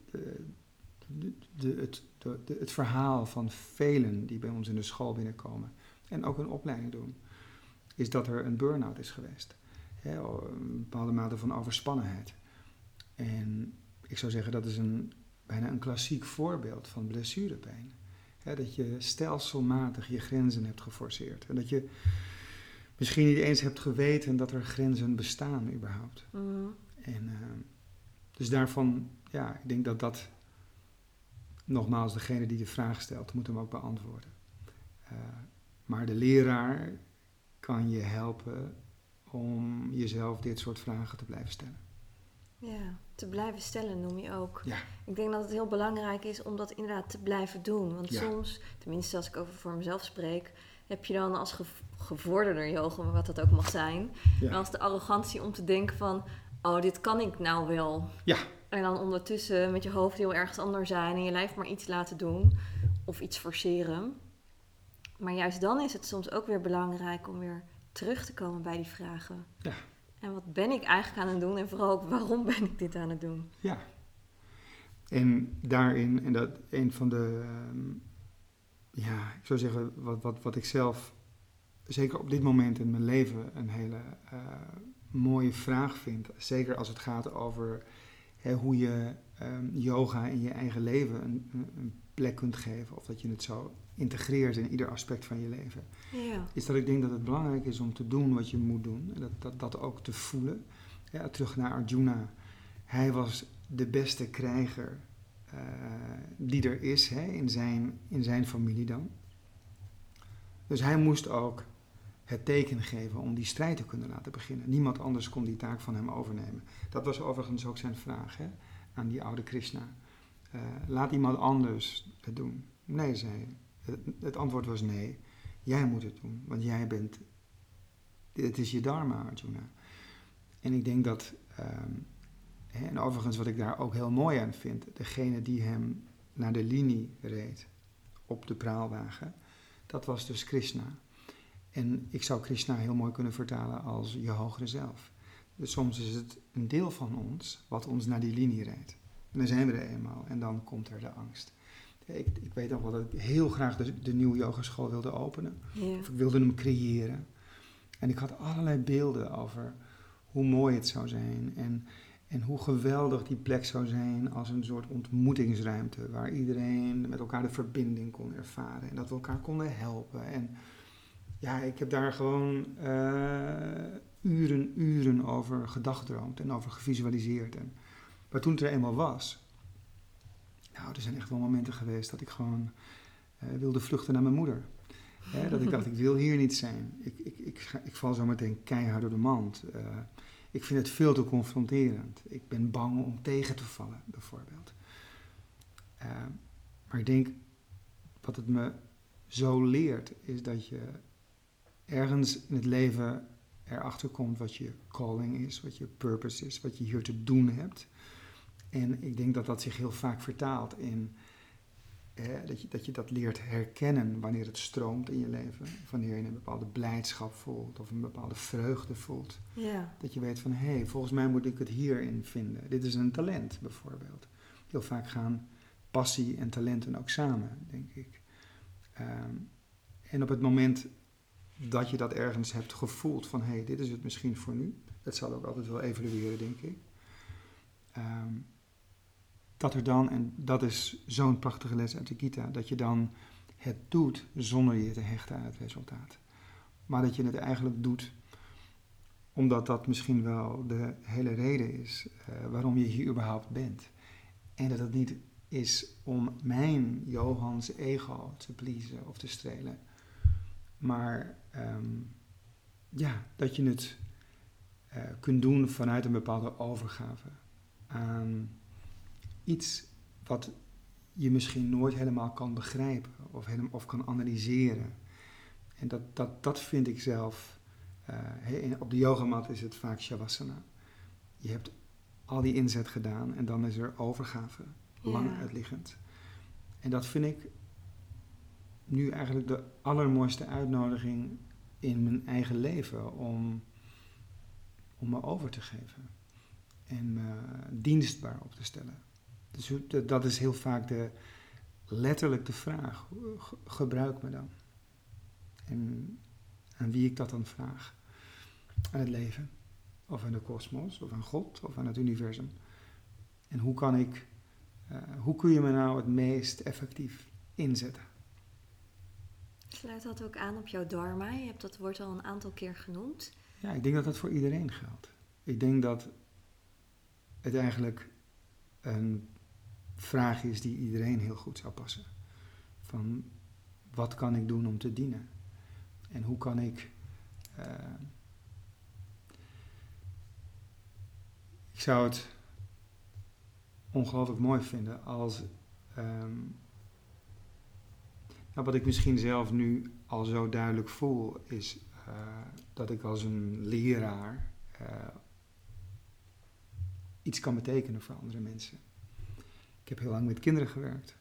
de, de, de, het, het verhaal van velen die bij ons in de school binnenkomen en ook een opleiding doen, is dat er een burn-out is geweest. een bepaalde mate van overspannenheid. En ik zou zeggen dat is een, bijna een klassiek voorbeeld van blessurepijn dat je stelselmatig je grenzen hebt geforceerd. En dat je misschien niet eens hebt geweten dat er grenzen bestaan überhaupt. Mhm. En uh, dus daarvan, ja, ik denk dat dat nogmaals degene die de vraag stelt, moet hem ook beantwoorden. Uh, maar de leraar kan je helpen om jezelf dit soort vragen te blijven stellen. Ja, te blijven stellen noem je ook. Ja. Ik denk dat het heel belangrijk is om dat inderdaad te blijven doen. Want soms, tenminste als ik over voor mezelf spreek, heb je dan als gevorderder yoga, wat dat ook mag zijn, ja. als de arrogantie om te denken van, oh, dit kan ik nou wel. Ja. En dan ondertussen met je hoofd heel ergens anders zijn en je lijf maar iets laten doen of iets forceren. Maar juist dan is het soms ook weer belangrijk om weer terug te komen bij die vragen. Ja. En wat ben ik eigenlijk aan het doen en vooral ook waarom <laughs> ben ik dit aan het doen? Ja. En daarin, en dat een van de, ehm, ja, ik zou zeggen, wat, wat, wat ik zelf zeker op dit moment in mijn leven een hele uh, mooie vraag vind. Zeker als het gaat over hè, hoe je um, yoga in je eigen leven een, een, plek kunt geven. Of dat je het zo integreert in ieder aspect van je leven. Ja. Is dat ik denk dat het belangrijk is om te doen wat je moet doen. En dat, dat, dat ook te voelen. Ja, terug naar Arjuna. Hij was de beste krijger uh, die er is hè, in, zijn, in zijn familie dan. Dus hij moest ook het teken geven om die strijd te kunnen laten beginnen. Niemand anders kon die taak van hem overnemen. Dat was overigens ook zijn vraag hè, aan die oude Krishna. Uh, laat iemand anders het doen. Nee, zei hij. Het, antwoord was nee. Jij moet het doen, want jij bent. Het is je dharma, Arjuna. En ik denk dat. Hè, en overigens, wat ik daar ook heel mooi aan vind, degene die hem naar de linie reed op de praalwagen, dat was dus Krishna. En ik zou Krishna heel mooi kunnen vertalen als je hogere zelf. Dus soms is het een deel van ons wat ons naar die linie rijdt. En dan zijn we er eenmaal en dan komt er de angst. Ik, ik weet nog wel dat ik heel graag de, de nieuwe yogeschool wilde openen. Of ik wilde hem creëren. En ik had allerlei beelden over hoe mooi het zou zijn. En, en hoe geweldig die plek zou zijn als een soort ontmoetingsruimte. Waar iedereen met elkaar de verbinding kon ervaren. En dat we elkaar konden helpen. En ja, ik heb daar gewoon uh, uren, uren over gedagdroomd en over gevisualiseerd. En, maar toen het er eenmaal was, nou, er zijn echt wel momenten geweest dat ik gewoon uh, wilde vluchten naar mijn moeder. dat ik dacht, ik wil hier niet zijn. Ik, ik, ik, ik val zo meteen keihard door de mand. Uh, ik vind het veel te confronterend. Ik ben bang om tegen te vallen, bijvoorbeeld. maar ik denk, wat het me zo leert, is dat je ergens in het leven erachter komt wat je calling is, wat je purpose is, wat je hier te doen hebt. En ik denk dat dat zich heel vaak vertaalt in dat, je, dat je dat leert herkennen wanneer het stroomt in je leven. Wanneer je een bepaalde blijdschap voelt of een bepaalde vreugde voelt. Ja. Dat je weet van hé, hey, volgens mij moet ik het hierin vinden. Dit is een talent bijvoorbeeld. Heel vaak gaan passie en talenten ook samen, denk ik. Um, en op het moment dat je dat ergens hebt gevoeld van hé, hey, dit is het misschien voor nu. Dat zal ook altijd wel evolueren, denk ik. Ehm, dat er dan, en dat is zo'n prachtige les uit de Gita, dat je dan het doet zonder je te hechten aan het resultaat. Maar dat je het eigenlijk doet omdat dat misschien wel de hele reden is uh, waarom je hier überhaupt bent. En dat het niet is om mijn Johans ego te pleasen of te strelen. Maar um, ja, dat je het uh, kunt doen vanuit een bepaalde overgave aan iets wat je misschien nooit helemaal kan begrijpen of, of kan analyseren. En dat, dat, dat vind ik zelf. Uh, op de yogamat is het vaak shavasana. Je hebt al die inzet gedaan en dan is er overgave, lang ja. uitliggend. En dat vind ik nu eigenlijk de allermooiste uitnodiging in mijn eigen leven om, om me over te geven en me dienstbaar op te stellen. Dus dat is heel vaak de, letterlijk de vraag, gebruik me dan. En aan wie ik dat dan vraag. Aan het leven, of aan de kosmos, of aan God, of aan het universum. En hoe kan ik, uh, hoe kun je me nou het meest effectief inzetten? Sluit dat ook aan op jouw dharma? Je hebt dat woord al een aantal keer genoemd. Ja, ik denk dat dat voor iedereen geldt. Ik denk dat het eigenlijk een vraag is die iedereen heel goed zou passen. Van wat kan ik doen om te dienen? En hoe kan ik. Uh, ik zou het ongelooflijk mooi vinden als. Um, wat ik misschien zelf nu al zo duidelijk voel, is uh, dat ik als een leraar uh, iets kan betekenen voor andere mensen. Ik heb heel lang met kinderen gewerkt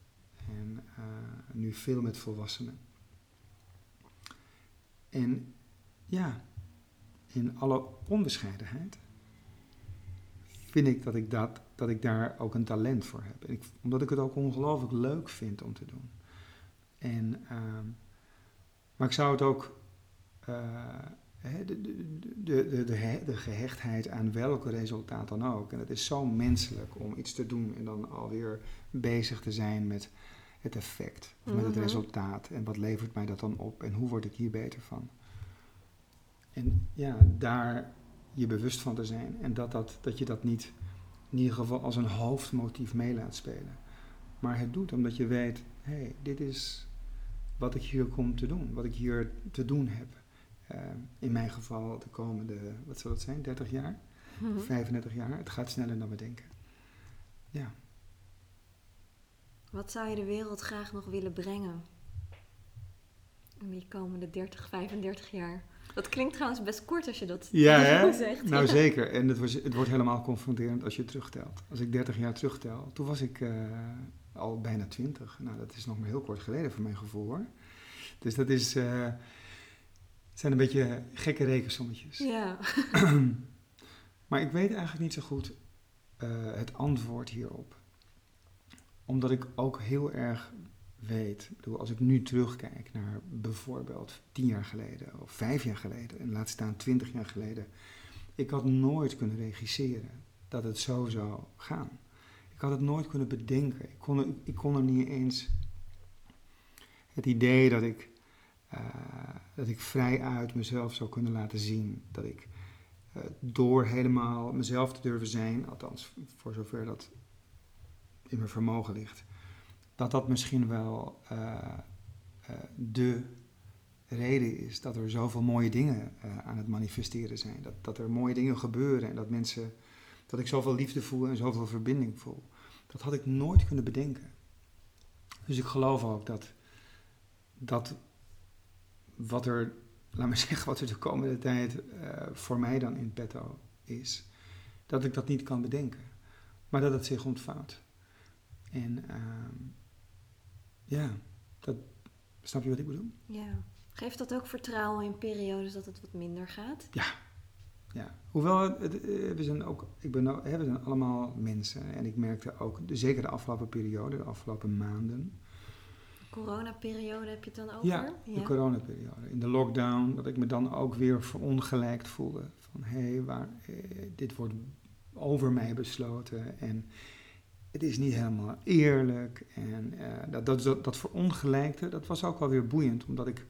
en uh, nu veel met volwassenen. En ja, in alle onbescheidenheid vind ik dat ik, dat, dat ik daar ook een talent voor heb. Ik, omdat ik het ook ongelooflijk leuk vind om te doen. En, uh, maar ik zou het ook uh, de, de, de, de, de gehechtheid aan welk resultaat dan ook. En het is zo menselijk om iets te doen en dan alweer bezig te zijn met het effect, of met het mhm. resultaat. En wat levert mij dat dan op en hoe word ik hier beter van? En ja, daar je bewust van te zijn en dat, dat, dat je dat niet in ieder geval als een hoofdmotief mee laat spelen. Maar het doet omdat je weet, hé, hey, dit is wat ik hier kom te doen, wat ik hier te doen heb. Uh, in mijn geval de komende, wat zal het zijn, 30 jaar, mm 35 jaar. Het gaat sneller dan we denken. Ja. Wat zou je de wereld graag nog willen brengen? In die komende 30, 35 jaar. Dat klinkt trouwens best kort als je dat ja, <laughs> hè? zegt. Nou zeker. En het, was, het wordt helemaal confronterend als je terugtelt. Als ik 30 jaar terugtel, toen was ik uh, al bijna 20. Nou, dat is nog maar heel kort geleden voor mijn gevoel hoor. Dus dat is, uh, zijn een beetje gekke rekensommetjes. Ja. <clears throat> maar ik weet eigenlijk niet zo goed uh, het antwoord hierop. Omdat ik ook heel erg weet, bedoel, als ik nu terugkijk naar bijvoorbeeld tien jaar geleden of vijf jaar geleden en laat staan twintig jaar geleden, ik had nooit kunnen regisseren dat het zo zou gaan. Had het nooit kunnen bedenken. Ik kon ik kon er niet eens het idee dat ik, uh, dat ik vrij uit mezelf zou kunnen laten zien. Dat ik uh, door helemaal mezelf te durven zijn, althans voor zover dat in mijn vermogen ligt, dat dat misschien wel uh, de reden is dat er zoveel mooie dingen aan het manifesteren zijn. Dat, dat er mooie dingen gebeuren en dat mensen, dat ik zoveel liefde voel en zoveel verbinding voel. Dat had ik nooit kunnen bedenken. Dus ik geloof ook dat, dat wat er, laat me <laughs> zeggen, wat er de komende tijd uh, voor mij dan in petto is, dat ik dat niet kan bedenken. Maar dat het zich ontvouwt. En uh, ja, dat, snap je wat ik bedoel? Ja. Geeft dat ook vertrouwen in periodes dat het wat minder gaat? Ja, ja, hoewel het, eh, we zijn ook, ik ben, we zijn allemaal mensen en ik merkte ook, zeker de afgelopen periode, de afgelopen maanden, Coronaperiode heb je het dan over? Ja, de coronaperiode. In de lockdown, dat ik me dan ook weer verongelijkt voelde. Van hé, hey, waar, eh, dit wordt over mij besloten en het is niet helemaal eerlijk. En eh, dat, dat, dat, dat verongelijkte, dat was ook wel weer boeiend, omdat ik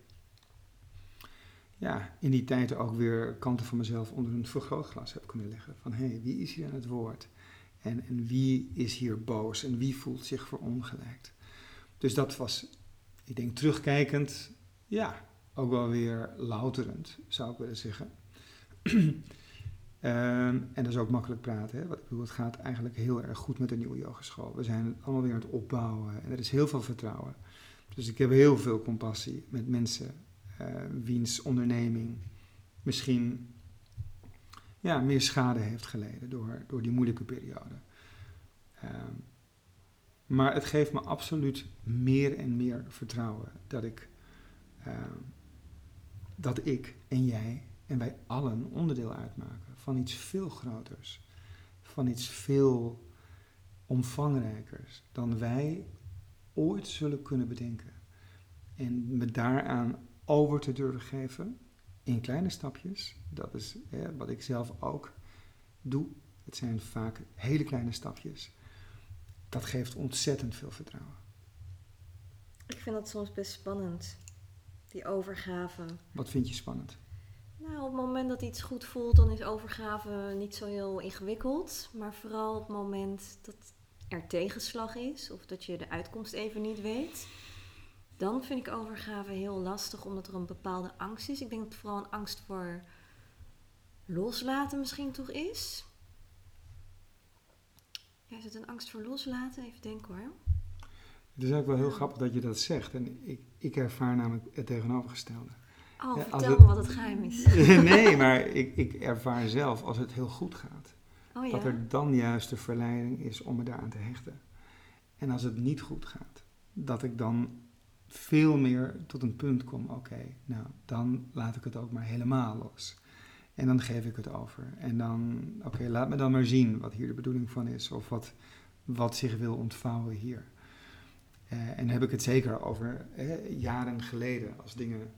ja, in die tijd ook weer kanten van mezelf onder een vergrootglas heb kunnen leggen. Van hé, hey, wie is hier aan het woord? En, en wie is hier boos en wie voelt zich verongelijkt? Dus dat was, ik denk terugkijkend, ja, ook wel weer louterend, zou ik willen zeggen. <clears throat> Ehm, en dat is ook makkelijk praten. Hè? Wat ik bedoel, het gaat eigenlijk heel erg goed met de nieuwe yogeschool. We zijn het allemaal weer aan het opbouwen en er is heel veel vertrouwen. Dus ik heb heel veel compassie met mensen wiens onderneming misschien ja, meer schade heeft geleden door, door die moeilijke periode. Ehm, maar het geeft me absoluut meer en meer vertrouwen dat ik, ehm, dat ik en jij en wij allen onderdeel uitmaken van iets veel groters, van iets veel omvangrijkers dan wij ooit zullen kunnen bedenken. En me daaraan over te durven geven in kleine stapjes, dat is hè, wat ik zelf ook doe. Het zijn vaak hele kleine stapjes. Dat geeft ontzettend veel vertrouwen. Ik vind dat soms best spannend, die overgave. Wat vind je spannend? Nou, op het moment dat iets goed voelt, dan is overgave niet zo heel ingewikkeld. Maar vooral op het moment dat er tegenslag is of dat je de uitkomst even niet weet, dan vind ik overgave heel lastig omdat er een bepaalde angst is. Ik denk dat het vooral een angst voor loslaten misschien toch is. Ja, is het een angst voor loslaten? Even denken hoor. Het is eigenlijk wel heel grappig dat je dat zegt. En ik, ik ervaar namelijk het tegenovergestelde. Oh, vertel me wat het geheim is. <laughs> nee, <laughs> maar ik, ik ervaar zelf als het heel goed gaat. Oh, ja? Dat er dan juist de verleiding is om me daaraan te hechten. En als het niet goed gaat, dat ik dan veel meer tot een punt kom. Oké, nou, dan laat ik het ook maar helemaal los. En dan geef ik het over. En dan, oké, laat me dan maar zien wat hier de bedoeling van is. Of wat, wat zich wil ontvouwen hier. Uh, en heb ik het zeker over jaren geleden, als dingen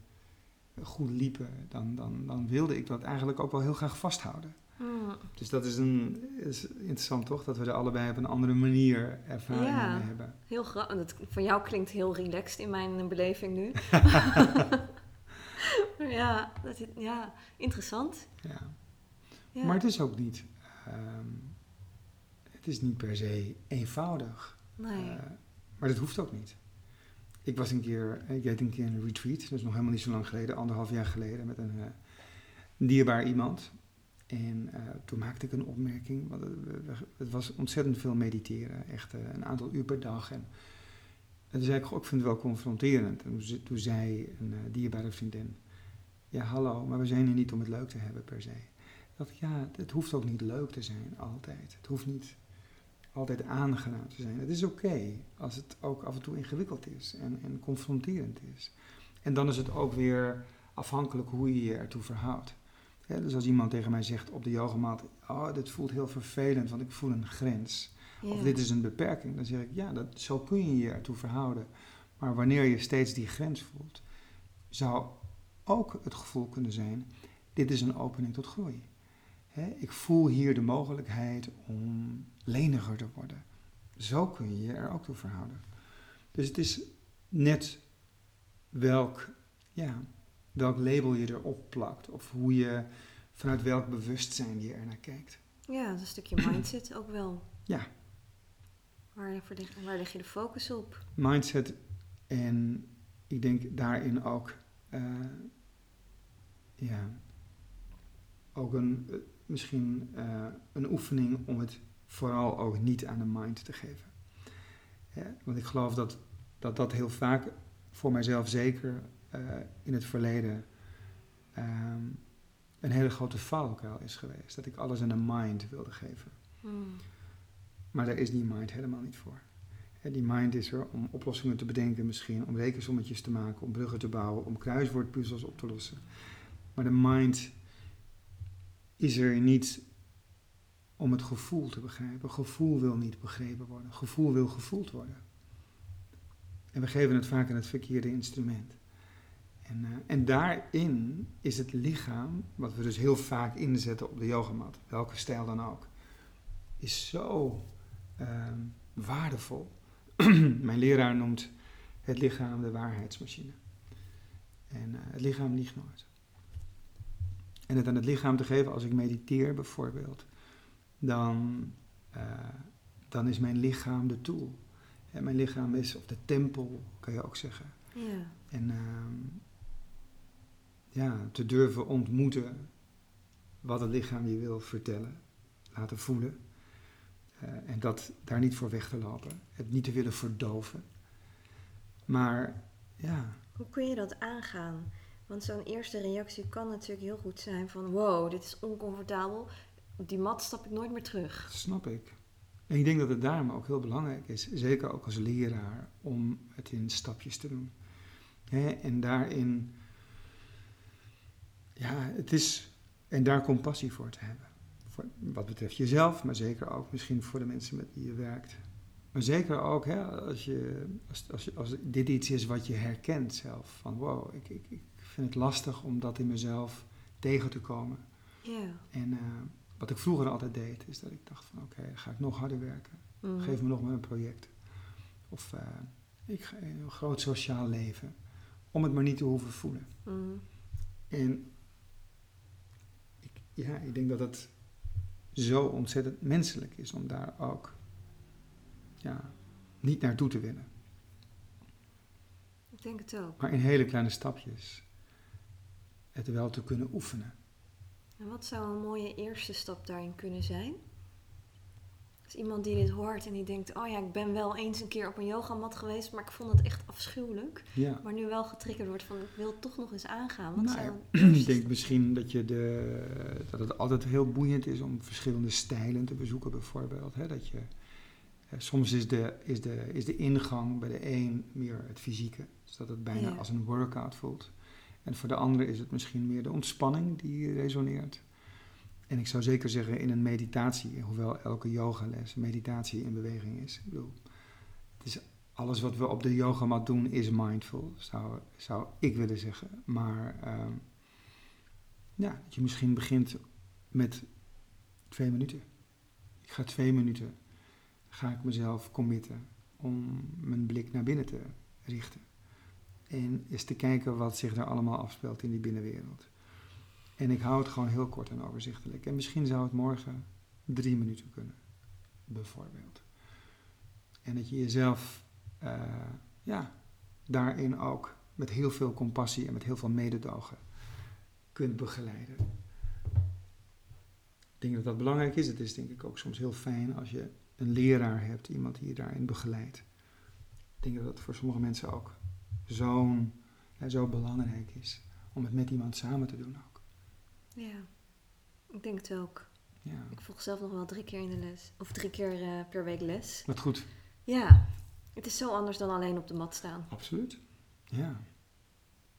goed liepen, dan, dan, dan wilde ik dat eigenlijk ook wel heel graag vasthouden. Hmm. Dus dat is, een, is interessant toch, dat we er allebei op een andere manier ervaring ja, mee hebben. Heel grappig. Van jou klinkt heel relaxed in mijn beleving nu. <laughs> ja, dat is, ja, interessant. Ja. ja. Maar het is ook niet, um, het is niet per se eenvoudig. Nee. Uh, maar dat hoeft ook niet. Ik was een keer, ik deed een keer een retreat, dus nog helemaal niet zo lang geleden, anderhalf jaar geleden, met een uh, dierbaar iemand. En uh, toen maakte ik een opmerking, want het, was ontzettend veel mediteren, echt uh, een aantal uur per dag. En, en toen zei ik, ik vind het wel confronterend. En toen, zei een uh, dierbare vriendin, ja hallo, maar we zijn hier niet om het leuk te hebben per se. Dat ja, het hoeft ook niet leuk te zijn altijd. Het hoeft niet altijd aangenaam te zijn. Het is oké als het ook af en toe ingewikkeld is en, en confronterend is. En dan is het ook weer afhankelijk hoe je je ertoe verhoudt. Dus als iemand tegen mij zegt op de yogamat, oh, dit voelt heel vervelend, want ik voel een grens. Of dit is een beperking, dan zeg ik, ja, dat, zo kun je je ertoe verhouden. Maar wanneer je steeds die grens voelt, zou ook het gevoel kunnen zijn, dit is een opening tot groei. ik voel hier de mogelijkheid om leniger te worden. Zo kun je je er ook toe verhouden. Dus het is net welk, ja, welk label je erop plakt. Of hoe je, vanuit welk bewustzijn je er naar kijkt. Ja, dat is een stukje mindset ook wel. Ja. Waar, waar leg je de focus op? Mindset en ik denk daarin ook, uh, ja, ook een, uh, misschien uh, een oefening om het vooral ook niet aan de mind te geven. Ja, want ik geloof dat, dat dat heel vaak, voor mijzelf zeker, uh, in het verleden um, een hele grote valkuil is geweest. Dat ik alles aan de mind wilde geven. Hmm. Maar daar is die mind helemaal niet voor. Die mind is er om oplossingen te bedenken misschien, om rekensommetjes te maken, om bruggen te bouwen, om kruiswoordpuzzels op te lossen. Maar de mind is er niet om het gevoel te begrijpen. Gevoel wil niet begrepen worden. Gevoel wil gevoeld worden. En we geven het vaak aan het verkeerde instrument. En, eh, en daarin is het lichaam, wat we dus heel vaak inzetten op de yogamat, welke stijl dan ook, is zo ehm, waardevol. <clears throat> Mijn leraar noemt het lichaam de waarheidsmachine. En eh, het lichaam liegt nooit. En het aan het lichaam te geven, als ik mediteer bijvoorbeeld, dan, uh, dan is mijn lichaam de tool. En mijn lichaam is, of de tempel, kan je ook zeggen. Ja. En ehm, ja, te durven ontmoeten wat het lichaam je wil vertellen, laten voelen. Uh, en dat daar niet voor weg te lopen, het niet te willen verdoven. Maar ja. Hoe kun je dat aangaan? Want zo'n eerste reactie kan natuurlijk heel goed zijn van wow, dit is oncomfortabel. Op die mat stap ik nooit meer terug. Dat snap ik. En ik denk dat het daarom ook heel belangrijk is, zeker ook als leraar, om het in stapjes te doen. En daarin, ja, het is, en daar compassie voor te hebben. Voor, wat betreft jezelf, maar zeker ook misschien voor de mensen met wie je werkt. Maar zeker ook hè, als, je, als, als, als dit iets is wat je herkent zelf. Van wow, ik, ik, ik vind het lastig om dat in mezelf tegen te komen. Ja. En uh, wat ik vroeger altijd deed, is dat ik dacht van oké, okay, ga ik nog harder werken. Mm. Geef me nog maar een project. Of uh, ik ga een groot sociaal leven. Om het maar niet te hoeven voelen. Mm. En ja, ik denk dat het zo ontzettend menselijk is om daar ook ja, niet naartoe te willen. Ik denk het ook. Maar in hele kleine stapjes het wel te kunnen oefenen. En wat zou een mooie eerste stap daarin kunnen zijn? Als iemand die dit hoort en die denkt: Oh ja, ik ben wel eens een keer op een yogamat geweest, maar ik vond het echt afschuwelijk. Ja. Maar nu wel getriggerd wordt van: Ik wil het toch nog eens aangaan. Wat Nou ja, een ik denk misschien dat, je de, dat het altijd heel boeiend is om verschillende stijlen te bezoeken, bijvoorbeeld. Hè? Dat je, eh, soms is de, is, de, is de ingang bij de een meer het fysieke, dus dat het bijna Ja. als een workout voelt. En voor de ander is het misschien meer de ontspanning die resoneert. En ik zou zeker zeggen in een meditatie, hoewel elke yogales meditatie in beweging is. Ik bedoel, het is alles wat we op de yogamat doen is mindful, zou, zou ik willen zeggen. Maar ehm, ja, dat je misschien begint met twee minuten. Ik ga twee minuten, ga ik mezelf committen om mijn blik naar binnen te richten. En eens te kijken wat zich daar allemaal afspeelt in die binnenwereld. En ik hou het gewoon heel kort en overzichtelijk. En misschien zou het morgen drie minuten kunnen, bijvoorbeeld. En dat je jezelf eh, ja, daarin ook met heel veel compassie en met heel veel mededogen kunt begeleiden. Ik denk dat dat belangrijk is. Het is denk ik ook soms heel fijn als je een leraar hebt, iemand die je daarin begeleidt. Ik denk dat dat voor sommige mensen ook zo'n, zo belangrijk is om het met iemand samen te doen. Ja, ik denk het ook. Ja, Ik volg zelf nog wel drie keer in de les. Of drie keer eh, per week les. wat goed. Ja, het is zo anders dan alleen op de mat staan. Absoluut. Ja,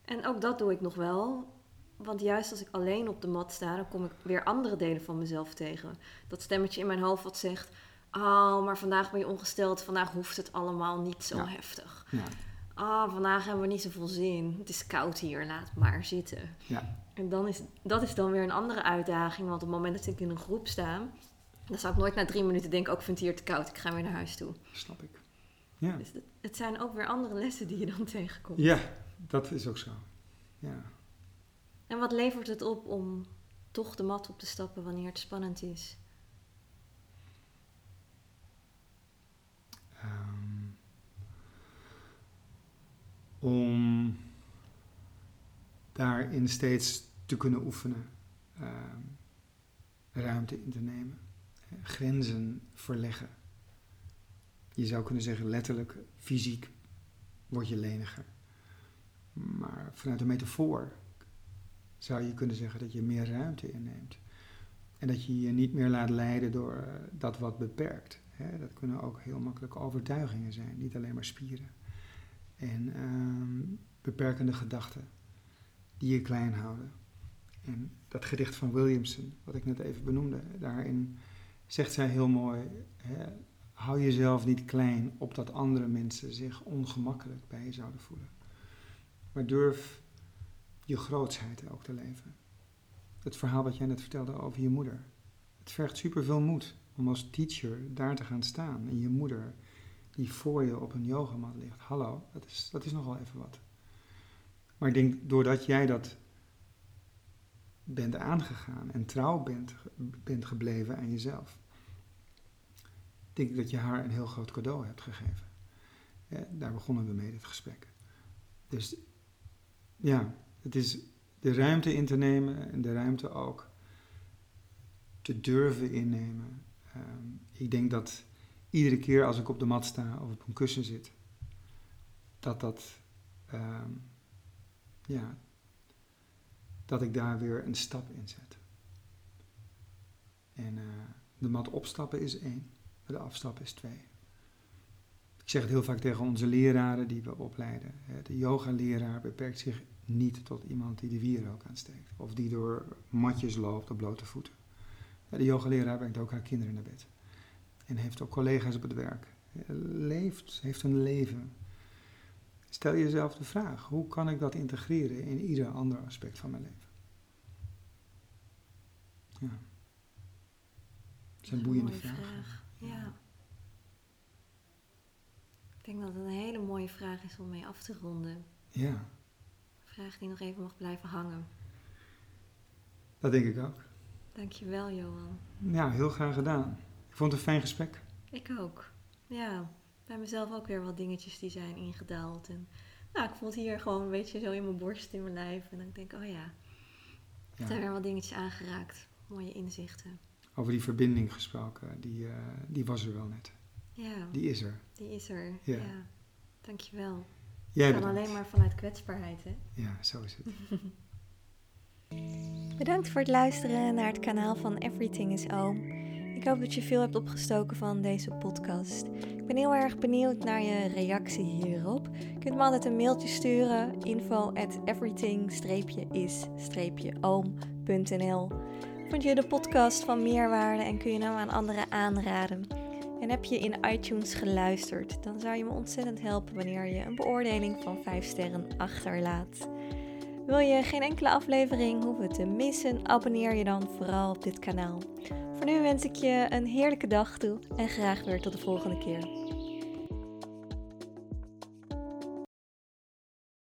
En ook dat doe ik nog wel. Want juist als ik alleen op de mat sta, dan kom ik weer andere delen van mezelf tegen. Dat stemmetje in mijn hoofd wat zegt... Oh, maar vandaag ben je ongesteld. Vandaag hoeft het allemaal niet zo Ja. heftig. ja, Ah, vandaag hebben we niet zoveel zin. Het is koud hier, laat maar zitten. ja. En dan is, dat is dan weer een andere uitdaging. Want op het moment dat ik in een groep sta... dan zou ik nooit na drie minuten denken... oh, ik vind het hier te koud, ik ga weer naar huis toe. snap ik. Ja. Dus het, het zijn ook weer andere lessen die je dan <laughs> tegenkomt. ja, dat is ook zo. Ja. En wat levert het op om toch de mat op te stappen wanneer het spannend is? Ehm, om daarin steeds te kunnen oefenen, ehm, ruimte in te nemen, grenzen verleggen. Je zou kunnen zeggen letterlijk, fysiek word je leniger. Maar vanuit de metafoor zou je kunnen zeggen dat je meer ruimte inneemt. En dat je je niet meer laat leiden door eh, dat wat beperkt. Dat kunnen ook heel makkelijk overtuigingen zijn, niet alleen maar spieren. En ehm, beperkende gedachten die je klein houden. En dat gedicht van Williamson, wat ik net even benoemde, daarin zegt zij heel mooi: hè, hou jezelf niet klein opdat andere mensen zich ongemakkelijk bij je zouden voelen. Maar durf je grootsheid ook te leven. Het verhaal wat jij net vertelde over je moeder. Het vergt superveel moed om als teacher daar te gaan staan en je moeder die voor je op een yogamat ligt. Hallo, dat is, dat is nogal even wat. Maar ik denk, doordat jij dat bent aangegaan en trouw bent, bent gebleven aan jezelf, denk ik dat je haar een heel groot cadeau hebt gegeven. Daar begonnen we mee, dit gesprek. Dus ja, het is de ruimte in te nemen en de ruimte ook te durven innemen. Ehm, ik denk dat iedere keer als ik op de mat sta of op een kussen zit, dat dat, ehm, ja, dat ik daar weer een stap in zet. En uh, de mat opstappen is één, de afstappen is twee. Ik zeg het heel vaak tegen onze leraren die we opleiden. De yoga-leraar beperkt zich niet tot iemand die de wierook aansteekt. Of die door matjes loopt op blote voeten. De yogaleraar brengt ook haar kinderen naar bed. En heeft ook collega's op het werk. Leeft, heeft een leven. Stel jezelf de vraag, hoe kan ik dat integreren in ieder ander aspect van mijn leven? Ja. Dat zijn boeiende vragen. Vraag. Ja. Ik denk dat het een hele mooie vraag is om mee af te ronden. Ja. Een vraag die nog even mag blijven hangen. Dat denk ik ook. Dankjewel, Johan. Ja, heel graag gedaan. Ik vond het een fijn gesprek. Ik ook. Ja, bij mezelf ook weer wat dingetjes die zijn ingedaald. En nou, ik voel het hier gewoon een beetje zo in mijn borst, in mijn lijf. En dan denk ik, oh ja, ik heb daar weer wat dingetjes aangeraakt. Mooie inzichten. Over die verbinding gesproken, die, uh, die was er wel net. Ja. Die is er. Die is er, ja. ja. Dankjewel. Jij kan alleen maar vanuit kwetsbaarheid, hè? Ja, zo is het. <laughs> Bedankt voor het luisteren naar het kanaal van Everything is Oom. Ik hoop dat je veel hebt opgestoken van deze podcast. Ik ben heel erg benieuwd naar je reactie hierop. Je kunt me altijd een mailtje sturen: info at everything-is-oom.nl Vond je de podcast van meerwaarde en kun je hem aan anderen aanraden? En heb je in iTunes geluisterd, dan zou je me ontzettend helpen wanneer je een beoordeling van 5 sterren achterlaat. Wil je geen enkele aflevering hoeven te missen, abonneer je dan vooral op dit kanaal. Voor nu wens ik je een heerlijke dag toe en graag weer tot de volgende keer.